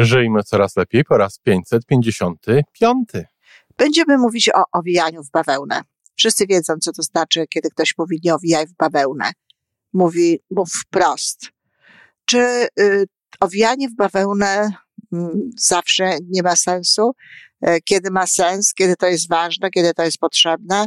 Żyjmy coraz lepiej po raz 555. Będziemy mówić o owijaniu w bawełnę. Wszyscy wiedzą, co to znaczy, kiedy ktoś mówi nie owijaj w bawełnę. Mówi, mów wprost. Czy y, owijanie w bawełnę y, zawsze nie ma sensu? Y, kiedy ma sens? Kiedy to jest ważne? Kiedy to jest potrzebne?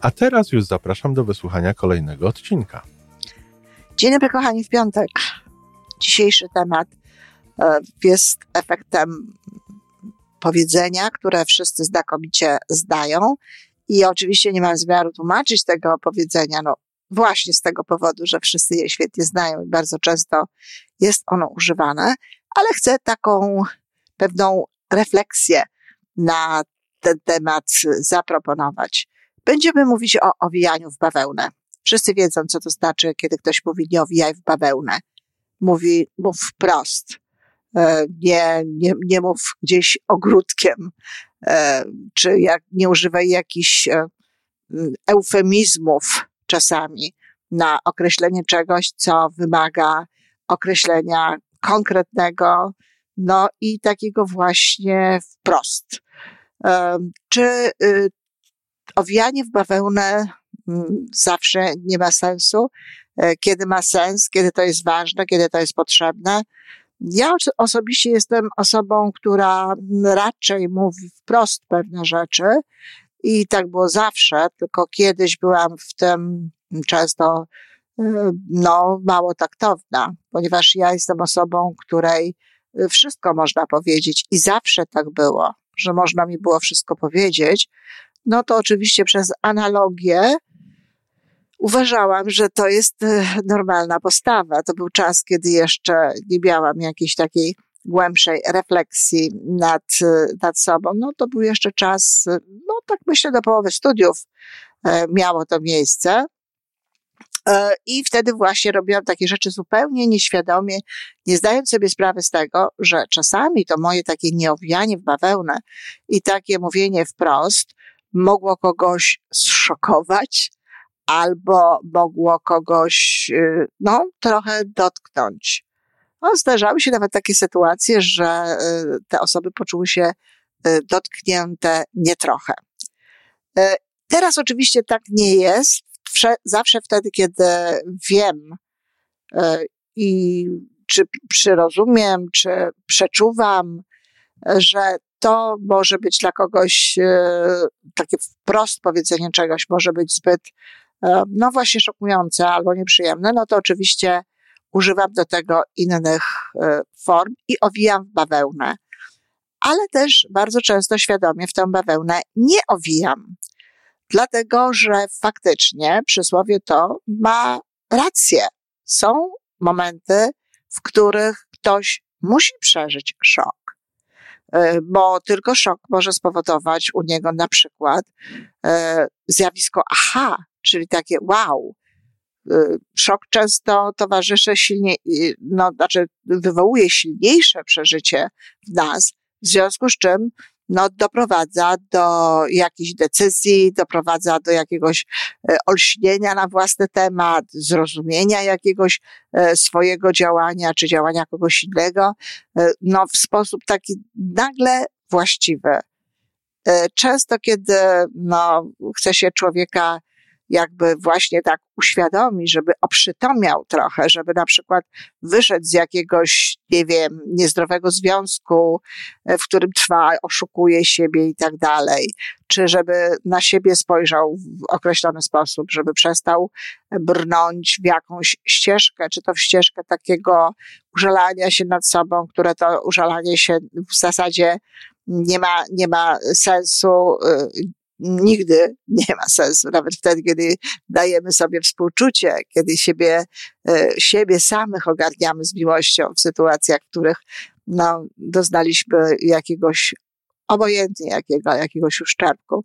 a teraz już zapraszam do wysłuchania kolejnego odcinka. Dzień dobry, kochani, w piątek. Dzisiejszy temat e, jest efektem powiedzenia, które wszyscy znakomicie zdają. I oczywiście nie mam zamiaru tłumaczyć tego powiedzenia, no właśnie z tego powodu, że wszyscy je świetnie znają i bardzo często jest ono używane, ale chcę taką pewną refleksję na ten temat zaproponować. Będziemy mówić o owijaniu w bawełnę. Wszyscy wiedzą, co to znaczy, kiedy ktoś mówi nie owijaj w bawełnę. Mówi, mów wprost. E, nie, nie, nie mów gdzieś ogródkiem, e, czy jak, nie używaj jakichś e, eufemizmów czasami na określenie czegoś, co wymaga określenia konkretnego, no i takiego właśnie wprost. Czy y, owijanie w bawełnę mm, zawsze nie ma sensu. E, kiedy ma sens, kiedy to jest ważne, kiedy to jest potrzebne. Ja osobiście jestem osobą, która raczej mówi wprost pewne rzeczy i tak było zawsze, tylko kiedyś byłam w tym często e, no, mało taktowna, ponieważ ja jestem osobą, której e, wszystko można powiedzieć i zawsze tak było, że można mi było wszystko powiedzieć, no to oczywiście przez analogię uważałam, że to jest e, normalna postawa. To był czas, kiedy jeszcze nie miałam jakiejś takiej głębszej refleksji nad, e, nad sobą. No to był jeszcze czas, e, no tak myślę, do połowy studiów miało to miejsce. I wtedy właśnie robiłam takie rzeczy zupełnie nieświadomie, nie zdając sobie sprawy z tego, że czasami to moje takie nieowijanie w bawełnę i takie mówienie wprost mogło kogoś zszokować, albo mogło kogoś, y, no, trochę dotknąć. No, zdarzały się nawet takie sytuacje, że y, te osoby poczuły się y, dotknięte nie trochę. Teraz oczywiście tak nie jest. Zawsze wtedy, kiedy wiem i czy przyrozumiem, czy przeczuwam, że to może być dla kogoś e, takie wprost powiedzenie czegoś, może być zbyt, e, no właśnie szokujące albo nieprzyjemne, no to oczywiście używam do tego innych e, form i owijam w bawełnę. Ale też bardzo często świadomie w tę bawełnę nie owijam, dlatego że faktycznie przysłowie to ma rację. Są momenty, w których ktoś musi przeżyć szok bo tylko szok może spowodować u niego na przykład e, zjawisko aha, czyli takie wow. E, szok często towarzyszy silnie, no, znaczy wywołuje silniejsze przeżycie w nas, w związku z czym no, doprowadza do jakichś decyzji, doprowadza do jakiegoś e, olśnienia na własny temat, zrozumienia jakiegoś e, swojego działania czy działania kogoś innego, e, no, w sposób taki nagle właściwy. Często, kiedy no, chce się człowieka jakby właśnie tak uświadomi, żeby oprzytomniał trochę, żeby na przykład wyszedł z jakiegoś, nie wiem, niezdrowego związku, e, w którym trwa, oszukuje siebie i tak dalej, czy żeby na siebie spojrzał w określony sposób, żeby przestał brnąć w jakąś ścieżkę, czy to w ścieżkę takiego użalania się nad sobą, które to użalanie się w zasadzie nie ma, nie ma sensu, y, nigdy nie ma sensu, nawet wtedy, kiedy dajemy sobie współczucie, kiedy siebie, e, siebie samych ogarniamy z miłością w sytuacjach, w których no, doznaliśmy jakiegoś obojętnie jakiego, jakiegoś uszczerbku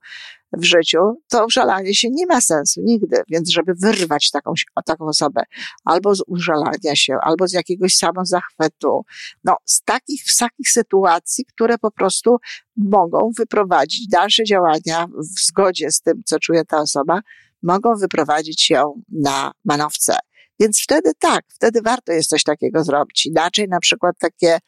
w życiu, to użalanie się nie ma sensu nigdy. Więc żeby wyrwać taką, taką osobę albo z użalania się, albo z jakiegoś samozachwytu, no z takich, z takich sytuacji, które po prostu mogą wyprowadzić dalsze działania w zgodzie z tym, co czuje ta osoba, mogą wyprowadzić ją na manowce. Więc wtedy tak, wtedy warto jest coś takiego zrobić. Inaczej na przykład takie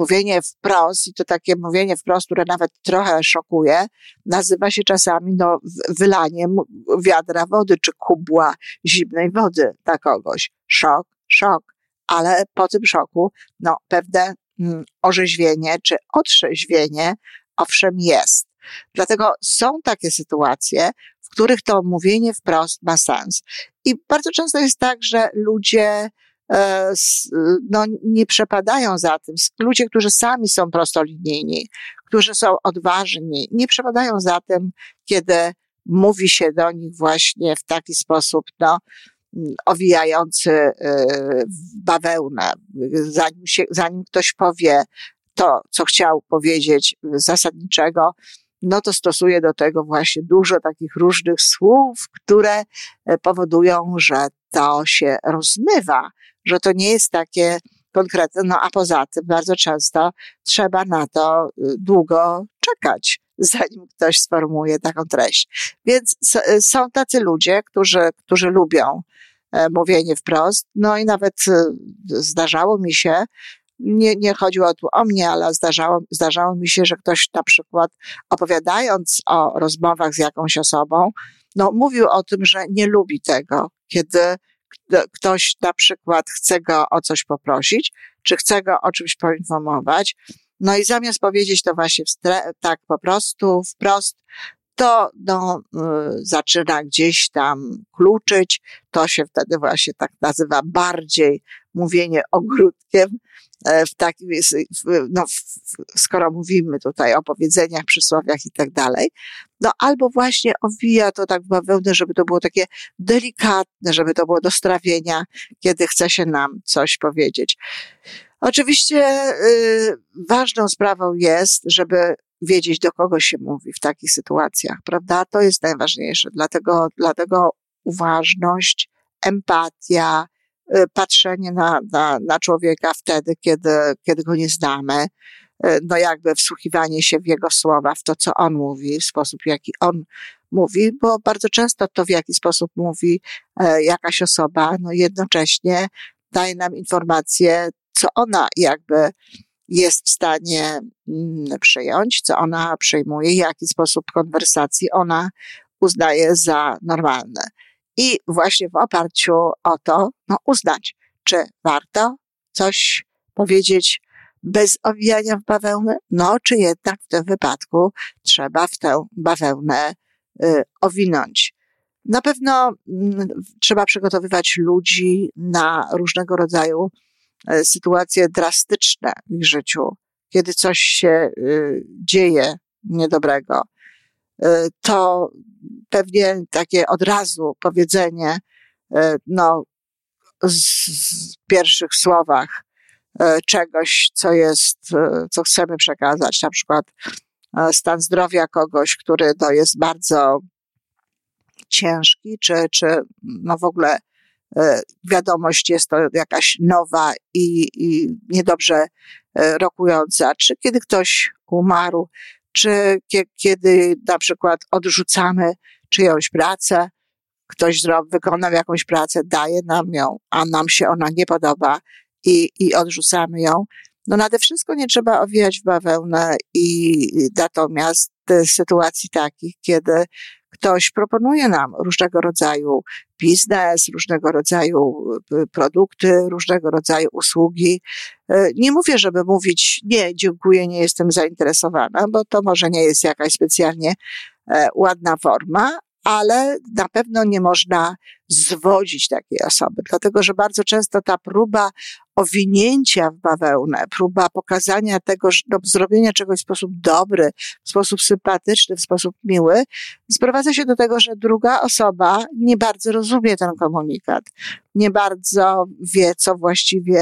mówienie wprost, i to takie mówienie wprost, które nawet trochę szokuje, nazywa się czasami no, wylaniem wiadra wody czy kubła zimnej wody dla kogoś. Szok, szok. Ale po tym szoku, no, pewne mm, orzeźwienie czy otrzeźwienie, owszem, jest. Dlatego są takie sytuacje, w których to mówienie wprost ma sens. I bardzo często jest tak, że ludzie no, nie przepadają za tym. Ludzie, którzy sami są prostolinijni, którzy są odważni, nie przepadają za tym, kiedy mówi się do nich właśnie w taki sposób, no, owijający e, bawełnę. Zanim, się, zanim ktoś powie to, co chciał powiedzieć zasadniczego, no to stosuje do tego właśnie dużo takich różnych słów, które e, powodują, że to się rozmywa, że to nie jest takie konkretne, no a poza tym bardzo często trzeba na to y, długo czekać, zanim ktoś sformułuje taką treść. Więc y, są tacy ludzie, którzy, którzy lubią e, mówienie wprost, no i nawet y, zdarzało mi się, nie, nie chodziło tu o mnie, ale zdarzało, zdarzało mi się, że ktoś na przykład opowiadając o rozmowach z jakąś osobą, no mówił o tym, że nie lubi tego, kiedy ktoś na przykład chce go o coś poprosić, czy chce go o czymś poinformować, no i zamiast powiedzieć to właśnie tak po prostu, wprost, to no, y, zaczyna gdzieś tam kluczyć. To się wtedy właśnie tak nazywa bardziej mówienie ogródkiem. E, w takim, no, skoro mówimy tutaj o powiedzeniach, przysłowiach i tak dalej, no albo właśnie owija to tak w bawełnę, żeby to było takie delikatne, żeby to było do strawienia, kiedy chce się nam coś powiedzieć. Oczywiście y, ważną sprawą jest, żeby wiedzieć, do kogo się mówi w takich sytuacjach, prawda? To jest najważniejsze. Dlatego, dlatego uważność, empatia, patrzenie na, na, na człowieka wtedy, kiedy, kiedy go nie znamy, y, no jakby wsłuchiwanie się w jego słowa, w to, co on mówi, w sposób, w jaki on mówi, bo bardzo często to, w jaki sposób mówi e, jakaś osoba, no jednocześnie daje nam informację, co ona jakby jest w stanie mm, przyjąć, co ona przyjmuje, jaki sposób konwersacji ona uznaje za normalne. I właśnie w oparciu o to, no, uznać, czy warto coś powiedzieć bez owijania w bawełnę, no, czy jednak w tym wypadku trzeba w tę bawełnę y, owinąć. Na pewno y, trzeba przygotowywać ludzi na różnego rodzaju E, sytuacje drastyczne w ich życiu, kiedy coś się y, dzieje niedobrego, to pewnie takie od razu powiedzenie, e, no, z pierwszych słowach czegoś, co jest, co chcemy przekazać, na przykład stan zdrowia kogoś, który to jest bardzo ciężki, czy, czy no w ogóle E, wiadomość jest to jakaś nowa i, i niedobrze e, rokująca, czy kiedy ktoś umarł, czy kiedy na przykład odrzucamy czyjąś pracę, ktoś wykonał jakąś pracę, daje nam ją, a nam się ona nie podoba i, i odrzucamy ją. No nade wszystko nie trzeba owijać w bawełnę i natomiast sytuacji takich, kiedy ktoś proponuje nam różnego rodzaju biznes, różnego rodzaju y, produkty, różnego rodzaju usługi. Y, nie mówię, żeby mówić nie, dziękuję, nie jestem zainteresowana, bo to może nie jest jakaś specjalnie e, ładna forma, ale na pewno nie można zwodzić takiej osoby, dlatego że bardzo często ta próba owinięcia w bawełnę, próba pokazania tego, no, zrobienia czegoś w sposób dobry, w sposób sympatyczny, w sposób miły, sprowadza się do tego, że druga osoba nie bardzo rozumie ten komunikat, nie bardzo wie, co właściwie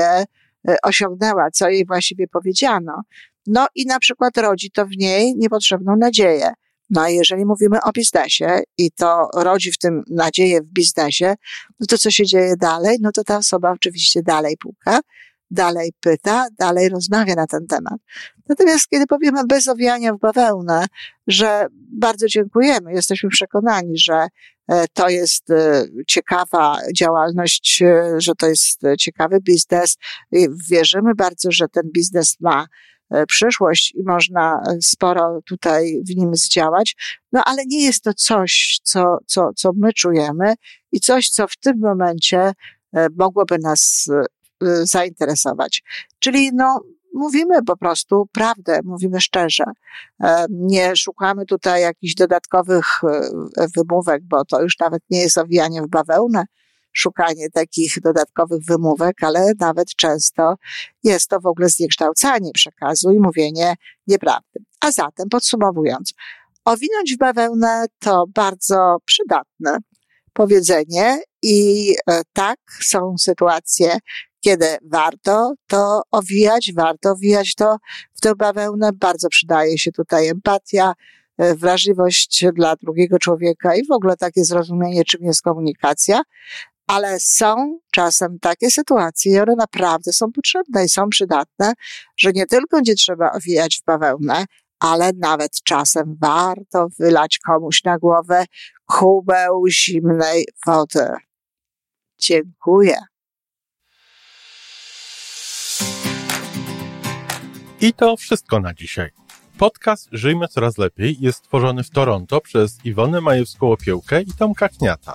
e, osiągnęła, co jej właściwie powiedziano. No i na przykład rodzi to w niej niepotrzebną nadzieję. No a jeżeli mówimy o biznesie i to rodzi w tym nadzieję w biznesie, no to co się dzieje dalej? No to ta osoba oczywiście dalej puka, dalej pyta, dalej rozmawia na ten temat. Natomiast kiedy powiemy bez owijania w bawełnę, że bardzo dziękujemy, jesteśmy przekonani, że e, to jest e, ciekawa działalność, e, że to jest ciekawy biznes. Wierzymy bardzo, że ten biznes ma przyszłość i można e, sporo tutaj w nim zdziałać, no ale nie jest to coś, co, co, co my czujemy i coś, co w tym momencie e, mogłoby nas zainteresować. Czyli no, mówimy po prostu prawdę, mówimy szczerze. Nie szukamy tutaj jakichś dodatkowych wymówek, bo to już nawet nie jest owijanie w bawełnę, szukanie takich dodatkowych wymówek, ale nawet często jest to w ogóle zniekształcanie przekazu i mówienie nieprawdy. A zatem podsumowując, owinąć w bawełnę to bardzo przydatne powiedzenie i e, tak są sytuacje, kiedy warto to owijać, warto owijać to w tę bawełnę. Bardzo przydaje się tutaj empatia, e, wrażliwość dla drugiego człowieka i w ogóle takie zrozumienie, czym jest komunikacja ale są czasem takie sytuacje i one naprawdę są potrzebne i są przydatne, że nie tylko nie trzeba owijać w bawełnę, ale nawet czasem warto wylać komuś na głowę kubeł zimnej wody. Dziękuję. I to wszystko na dzisiaj. Podcast Żyjmy Coraz Lepiej jest stworzony w Toronto przez Iwonę Majewską-Opiełkę i Tomka Kniata.